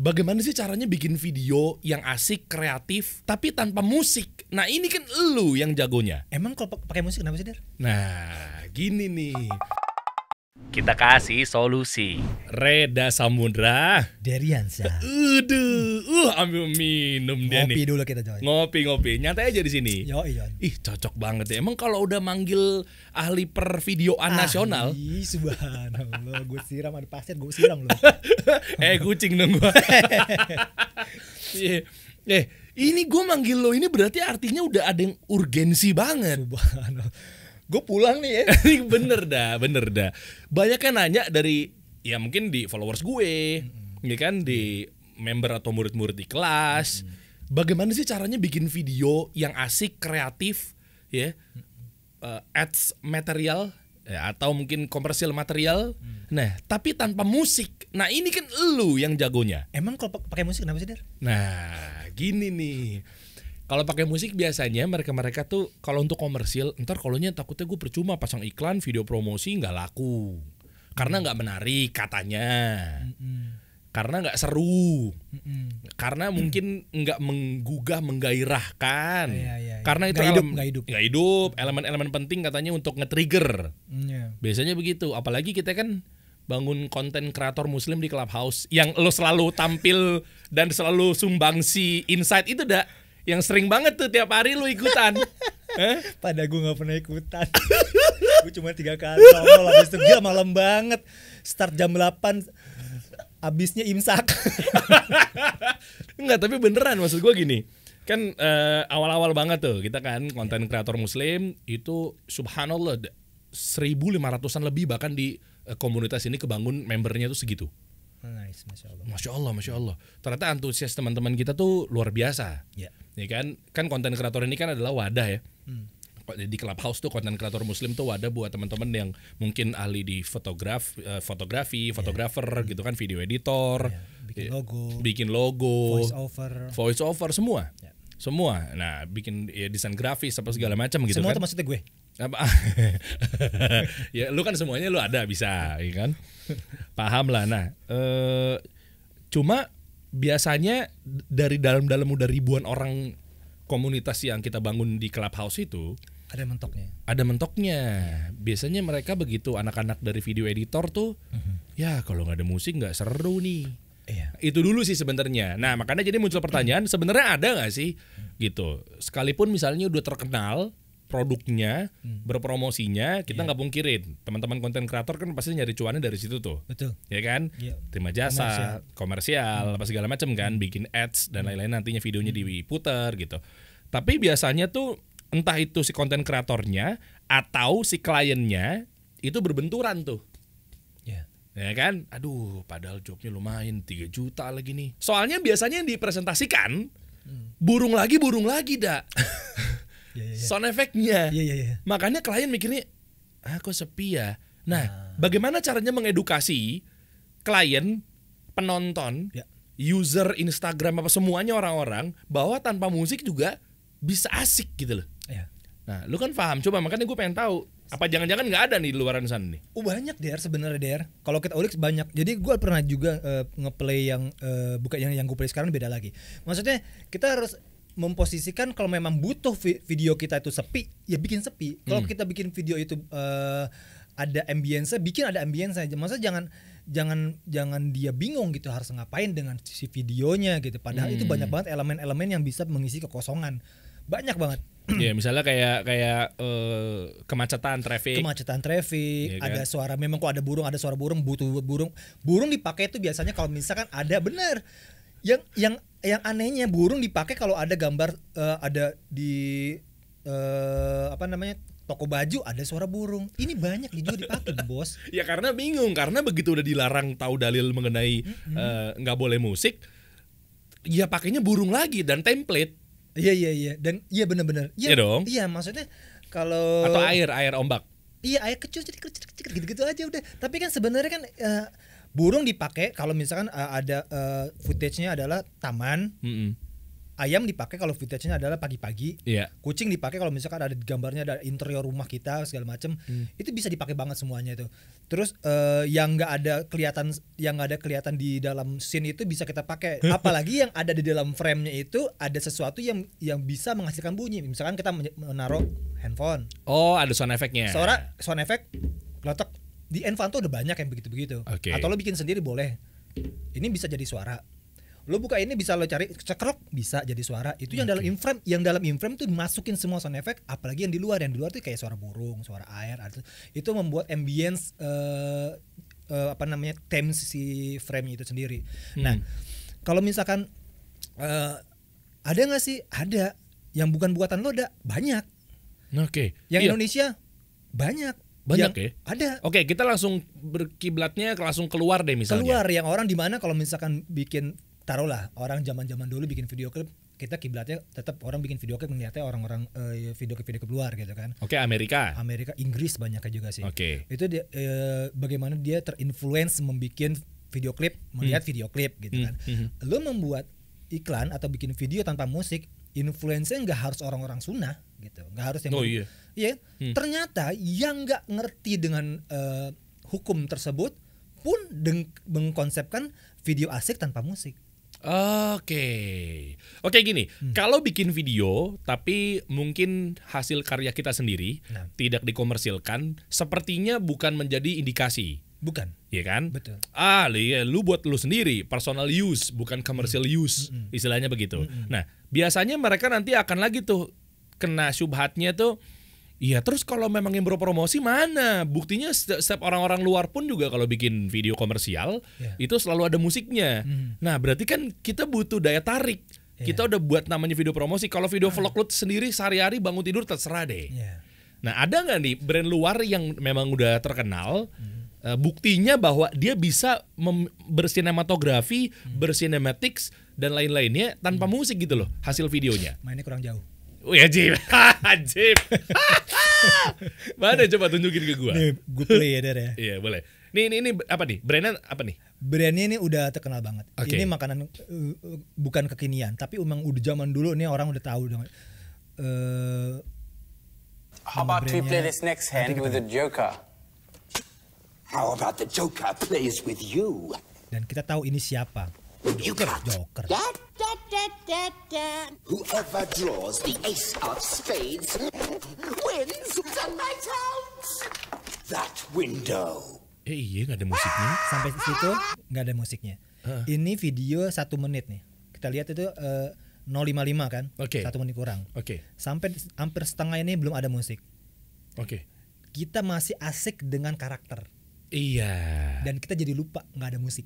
Bagaimana sih caranya bikin video yang asik, kreatif, tapi tanpa musik? Nah ini kan lu yang jagonya. Emang kalau pak- pakai musik kenapa sih, Der? Nah, gini nih. Kita kasih solusi. Reda Samudra. Deriansa. Udah, uh ambil minum dia Ngopi nih. dulu kita coy. Ngopi-ngopi, nyantai aja di sini. Yo, iya. Ih, cocok banget ya. Emang kalau udah manggil ahli pervideoan nasional, Ih, subhanallah, gue siram ada pasir, gue siram loh. eh kucing dong gua. Iya. Eh, ini gue manggil lo ini berarti artinya udah ada yang urgensi banget. Subhanallah. Gue pulang nih ya. bener dah, bener dah. Banyak yang nanya dari ya mungkin di followers gue, ya kan di member atau murid-murid di kelas. Bagaimana sih caranya bikin video yang asik, kreatif, ya, eh, ads material ya, atau mungkin komersial material. Nah, tapi tanpa musik. Nah, ini kan lu yang jagonya. Emang kalau pak- pakai musik kenapa sih, Der? Nah, gini nih. Kalau pakai musik biasanya mereka-mereka tuh kalau untuk komersil, ntar kalonya takutnya gue percuma pasang iklan, video promosi nggak laku. Karena nggak menarik katanya. Karena nggak seru. Karena mungkin nggak menggugah, menggairahkan. Iya, iya, iya. Karena itu Nggak hidup, nggak hidup. nggak hidup. Elemen-elemen penting katanya untuk nge-trigger. Iya. Biasanya begitu. Apalagi kita kan bangun konten kreator muslim di Clubhouse yang lo selalu tampil dan selalu sumbangsi insight itu dah yang sering banget tuh tiap hari lo ikutan. Eh? Pada gue gak pernah ikutan Gue cuma tiga kali nongol Habis itu gila malam banget Start jam 8 Abisnya imsak Enggak, tapi beneran maksud gue gini. Kan eh, awal-awal banget tuh kita kan konten kreator muslim itu subhanallah d- 1500-an lebih bahkan di eh, komunitas ini kebangun membernya tuh segitu. Nice Masya Allah Masya Allah, Masya Allah. Ternyata antusias teman-teman kita tuh luar biasa. Ya Ya kan, kan konten kreator ini kan adalah wadah ya. Kok Di clubhouse tuh konten kreator muslim tuh wadah buat teman-teman yang mungkin ahli di fotograf, eh, fotografi, fotografer gitu kan, video editor, Bikin eh, logo bikin logo, Voice over voice over semua, Ya. semua. Nah, bikin ya, desain grafis apa segala macam gitu Semua kan. maksudnya gue Apa? ya lu kan semuanya lu ada bisa, ya kan? Paham lah. Nah, eh, cuma biasanya dari dalam-dalam udah ribuan orang komunitas yang kita bangun di clubhouse itu Ada mentoknya ada mentoknya. Biasanya mereka begitu anak-anak dari video editor tuh, ya kalau nggak ada musik nggak seru nih. Iya Itu dulu sih sebenarnya. Nah makanya jadi muncul pertanyaan sebenarnya ada nggak sih gitu. Sekalipun misalnya udah terkenal produknya, berpromosinya, kita nggak pungkirin. Teman-teman konten kreator kan pasti nyari cuannya dari situ tuh, Betul. Ya kan? Iya. Terima jasa, komersial, apa segala macam kan, bikin ads dan lain-lain nantinya videonya diputer gitu. Tapi biasanya tuh entah itu si konten kreatornya atau si kliennya itu berbenturan tuh. Ya ya kan? Aduh padahal jobnya lumayan 3 juta lagi nih. Soalnya biasanya yang dipresentasikan burung lagi burung lagi dak Iya iya iya sound efeknya Iya iya iya makanya klien mikirnya ah kok sepi ya? Nah bagaimana caranya mengedukasi klien penonton Ya. user Instagram apa semuanya orang-orang bahwa tanpa musik juga bisa asik gitu loh. Iya nah lu kan paham. Coba makanya gue pengen tahu apa jangan-jangan nggak ada nih di luaran sana nih? Oh banyak der sebenarnya der. Kalau kita ulik banyak. Jadi gue pernah juga eh, ngeplay yang eh, bukan yang yang gue play sekarang beda lagi. Maksudnya kita harus memposisikan kalau memang butuh vi- video kita itu sepi, ya bikin sepi. Kalau kita bikin video itu eh, ada ambience, bikin ada ambience aja. Masa jangan jangan jangan dia bingung gitu harus ngapain dengan si videonya gitu. Padahal itu banyak banget elemen-elemen yang bisa mengisi kekosongan. Banyak banget. ya misalnya kayak kayak eh, kemacetan traffic kemacetan traffic, Iya kan? ada suara memang kok ada burung, ada suara burung, butuh burung. Burung dipakai itu biasanya kalau misalkan ada benar. Yang yang yang anehnya burung dipakai kalau ada gambar eh, ada di eh, apa namanya? toko baju ada suara burung. Ini banyak juga dipakai, Bos. ya karena bingung karena begitu udah dilarang tahu dalil mengenai eh, nggak boleh musik ya pakainya burung lagi dan template Iya iya iya dan iya benar-benar. Iya dong. Iya, maksudnya kalau atau air air ombak Iya air kecil jadi kecil kecil gitu-gitu aja udah. Tapi kan sebenarnya kan eh, burung dipakai kalau misalkan eh, ada eh, footage-nya adalah taman, Mm-mm. ayam dipakai kalau footage-nya adalah pagi-pagi. Iya. Kucing dipakai kalau misalkan ada gambarnya ada interior rumah kita segala macam. Hmm. Itu bisa dipakai banget semuanya itu. Terus eh, yang nggak ada kelihatan yang nggak ada kelihatan di dalam scene itu bisa kita pakai. Apalagi yang ada di dalam frame-nya itu ada sesuatu yang yang bisa menghasilkan bunyi. Misalkan kita men- menaruh handphone. Oh, ada sound effect-nya. Suara sound effect letak di Envan tuh udah banyak yang begitu-begitu. Oke. Atau lo bikin sendiri boleh. Ini bisa jadi suara. Lo buka ini bisa lo cari cekrok bisa jadi suara. Itu yang dalam inframe, yang dalam inframe tuh masukin semua sound effect, apalagi yang di luar. Yang di luar tuh kayak suara burung, suara air, atau- itu membuat ambience eh, eh, apa namanya theme si frame itu sendiri. Nah, kalau misalkan eh, ada nggak sih? Ada. Yang bukan buatan lo ada banyak. Oke. Yang Iya. Indonesia banyak. Banyak Yang- ya? Ada. Oke, kita langsung berkiblatnya langsung keluar deh misalnya. Keluar yang orang di mana kalau misalkan bikin taruhlah orang zaman-zaman dulu bikin video klip kita kiblatnya tetap orang bikin video klip melihatnya orang-orang eh, video klip video klip luar gitu kan. Oke, Amerika. Amerika, Inggris banyaknya juga sih. Oke. Itu dia, eh, bagaimana dia terinfluence membuat video klip, melihat video klip gitu Hmm, kan. hmm. Lo membuat iklan atau bikin video tanpa musik, influence-nya nggak harus orang-orang sunnah gitu, nggak harus yang Oh, iya. Iya. Hmm. Ternyata yang nggak ngerti dengan eh, hukum tersebut pun deng- mengkonsepkan video asik tanpa musik. Oke. Oke gini, Hmm. kalau bikin video tapi mungkin hasil karya kita sendiri Nah. tidak dikomersilkan, sepertinya bukan menjadi indikasi. Bukan. Iya kan? Betul. Ah, li- ya, lu buat lu sendiri, personal use, bukan commercial Hmm. use, istilahnya begitu. Nah, biasanya mereka nanti akan lagi tuh kena syubhatnya tuh Iya terus kalau memang yang berpromosi mana? Buktinya setiap orang-orang luar pun juga kalau bikin video komersial Ya. itu selalu ada musiknya. Hmm. Nah berarti kan kita butuh daya tarik. Ya. Kita udah buat namanya video promosi. Kalau video vlog lu sendiri sehari-hari bangun tidur terserah deh. Iya. Nah ada nggak nih brand luar yang memang udah terkenal? Hmm. Eh, buktinya bahwa dia bisa bersinematografi, Hmm. bersinematics dan lain-lainnya tanpa musik gitu loh hasil videonya. Mainnya kurang jauh. Oh ya Jim, Jim. Mana coba tunjukin ke gua. Nih, gue play ya Der ya. Iya boleh. Nih ini ini apa nih? Brandnya apa nih? Brandnya ini udah terkenal banget. Oke. Ini makanan uh, uh, bukan kekinian, tapi emang udah zaman dulu nih orang udah tahu dong. Eh, How about we play this next hand with the Joker? How about the Joker plays with you? dan kita tahu ini siapa. Got Joker. Da, da, da, da, da. Whoever draws the ace of spades wins the night out. That window. Eh iya nggak ada musiknya. Sampai situ nggak ada musiknya. Ini video satu menit nih. Kita lihat itu eh, 055 kan? Oke. Satu menit kurang. Oke, Sampai hampir setengah ini belum ada musik. oke. Kita masih asik dengan karakter Iya. dan kita jadi lupa nggak ada musik.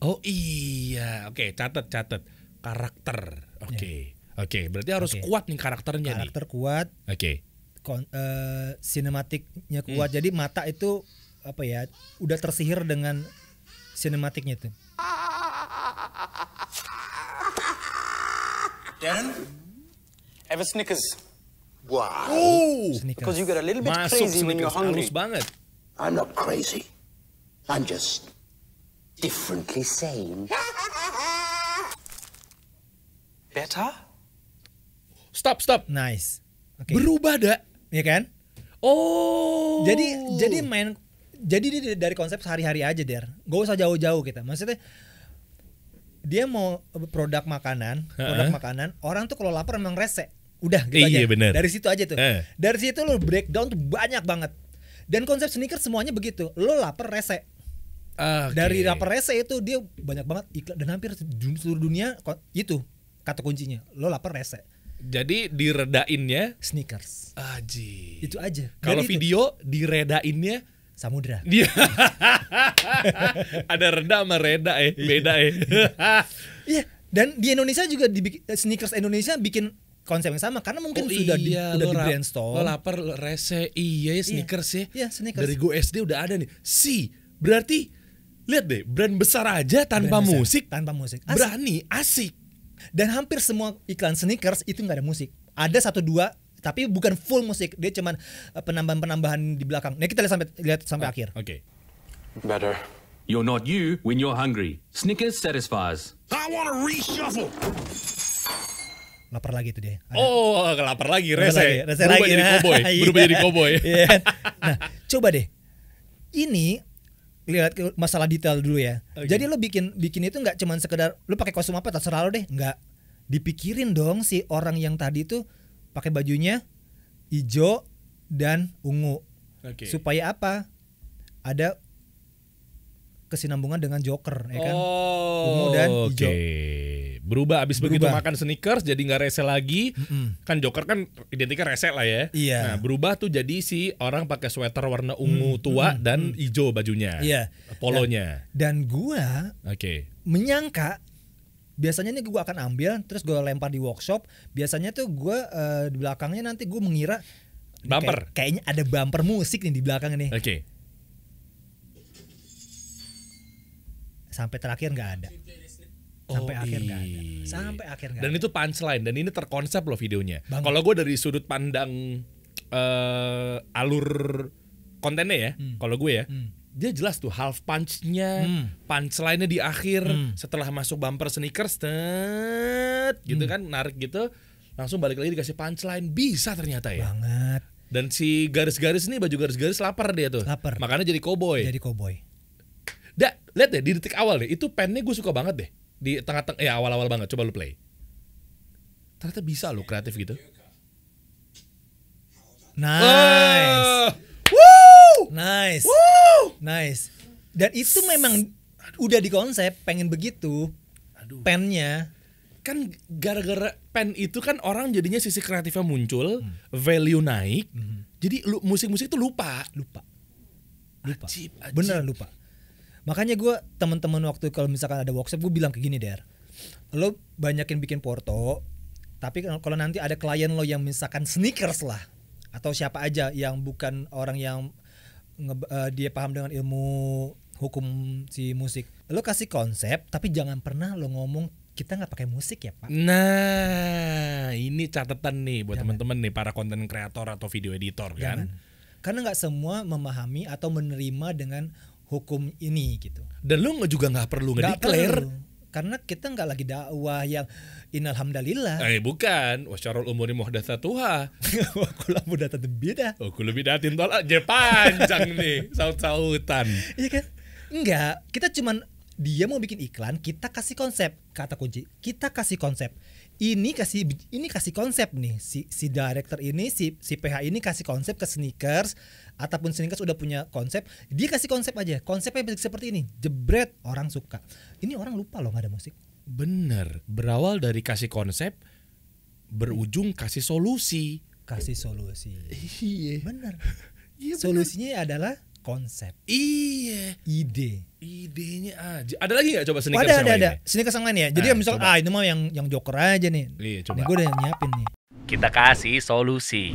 Oh iya, oke catat catat karakter. Oke, oke. Berarti harus Oke. kuat nih karakternya Karakter kuat, nih. Oke. kon, eh, sinematiknya kuat. Jadi mata itu apa ya? Udah tersihir dengan sinematiknya. Darren? Have a Snickers. Why? Oh, Sneakers. Because you get a little bit masuk crazy when you're Snickers hungry. halus banget. I'm not crazy. I'm just differently sane. Better? Stop, stop. Nice. Oke. Berubah dak. Iya kan? Oh. Jadi jadi main jadi dia dari konsep sehari-hari aja der. Gak usah jauh-jauh kita. Maksudnya dia mau produk makanan, produk Heeh. makanan. Orang tuh kalau lapar memang rese. Udah gitu Iya, aja. bener. Dari situ aja tuh. Eh. Dari situ lo breakdown tuh banyak banget. Dan konsep sneaker semuanya begitu. Lo lapar rese. Oke. Dari lapar rese itu dia banyak banget iklan dan hampir di seluruh dunia itu kata kuncinya. Lo lapar rese. Jadi diredainnya Sneakers. Aji. Itu aja. Kalau Dan itu, video diredainnya samudra. dia ada reda sama reda eh beda eh Iya, dan di Indonesia juga dibikin sneakers Indonesia bikin konsep yang sama karena mungkin Oh sudah di, iya, udah lo di ra- brainstorm. Lo lapar lo rese iya ya sneakers ya. Iya, sneakers. Dari gue SD udah ada nih. Si berarti lihat deh brand besar aja tanpa Brand besar, musik tanpa musik. Asik. berani asik. Dan hampir semua iklan sneakers itu nggak ada musik. Ada satu dua tapi bukan full musik. Dia cuman eh, penambahan-penambahan di belakang. Nah, kita lihat sampai lihat sampai akhir. Oke. Better. You're not you when you're hungry. Snickers satisfies. I want to reshuffle. Lapar lagi tuh dia. Ada- Oh, lapar lagi, rese. lagi, rese berubah lagi. jadi Nah, koboi, iya. berubah jadi koboi. Iya kan? Nah, coba deh. Ini lihat masalah detail dulu ya. Oke. Jadi lo bikin bikin itu nggak cuman sekedar lo pakai kostum apa terserah lo deh, nggak. Dipikirin dong si orang yang tadi tuh pakai bajunya hijau dan ungu. Oke. Supaya apa? Ada kesinambungan dengan Joker, ya kan? Oh, Ungu dan hijau. Berubah abis begitu Berubah. makan sneakers jadi nggak rese lagi. Kan Joker kan identiknya rese lah ya. Iya. Nah, berubah tuh jadi si orang pakai sweater warna ungu tua dan hijau bajunya. Iya. Polonya. Dan gua Oke. menyangka biasanya nih gue akan ambil terus gue lempar di workshop biasanya tuh gue eh, di belakangnya nanti gue mengira ini Bumper. kayak- kayaknya ada bumper musik nih di belakang nih Oke. sampai terakhir nggak ada sampai Oh, akhir nggak ada iya. sampai akhir nggak Dan ada itu punchline dan ini terkonsep loh videonya. Kalau gue dari sudut pandang eh, alur kontennya ya, kalau gue ya, Hmm. dia jelas tuh half punch-nya, Hmm. punchline-nya di akhir Hmm. setelah masuk bumper sneakers, tet, gitu Hmm. kan, narik gitu, langsung balik lagi dikasih punchline, bisa ternyata ya. banget Dan si garis-garis ini baju garis-garis lapar dia tuh, Lapar. makanya jadi cowboy. jadi cowboy Da, lihat deh di detik awal deh, itu pennya gue suka banget deh. Di tengah-tengah, ya awal-awal banget, coba lu play. Ternyata bisa lo kreatif gitu. nice Woo! nice Woo! nice dan itu memang udah di konsep pengen begitu Aduh. pennya Kan gara-gara pen itu kan orang jadinya sisi kreatifnya muncul, Hmm. value naik. Jadi lu musik-musik tuh lupa. lupa lupa Ajib, ajib. beneran lupa makanya gue teman-teman waktu kalau misalkan ada workshop gue bilang kayak gini der lo banyakin bikin porto tapi kalau nanti ada klien lo yang misalkan sneakers lah atau siapa aja yang bukan orang yang nge- eh, dia paham dengan ilmu hukum si musik lo kasih konsep tapi jangan pernah lo ngomong kita nggak pakai musik ya pak Nah, ini catatan nih buat Jangan. teman-teman nih para konten kreator atau video editor jangan kan. karena nggak semua memahami atau menerima dengan hukum ini gitu. Dan lu juga nggak perlu Nggak perlu. karena kita nggak lagi dakwah yang inalhamdulillah Eh bukan, wasyarul umuri muhdatsatuha. kalau udah tentu beda. Oh, gue lebih datin tolak je panjang nih, saut-sautan. iya kan? Enggak kita cuman dia mau bikin iklan kita kasih konsep. Kata kunci kita kasih konsep ini kasih ini kasih konsep nih. Si si director ini si si PH ini kasih konsep ke sneakers ataupun sneakers udah punya konsep dia kasih konsep aja. Konsepnya seperti ini. Jebret orang suka. Ini orang lupa loh nggak ada musik. Bener, berawal dari kasih konsep, berujung kasih solusi. kasih solusi. Iya. bener. Iya, bener. solusinya adalah konsep Iya. ide Idenya aja. Ada lagi nggak coba Oh, sneakers ada yang ada ada sneakers yang lain ya jadi Nah, misal coba. ah ini mah yang yang joker aja nih Iya, coba. Nih, gue udah nyiapin nih Kita kasih solusi.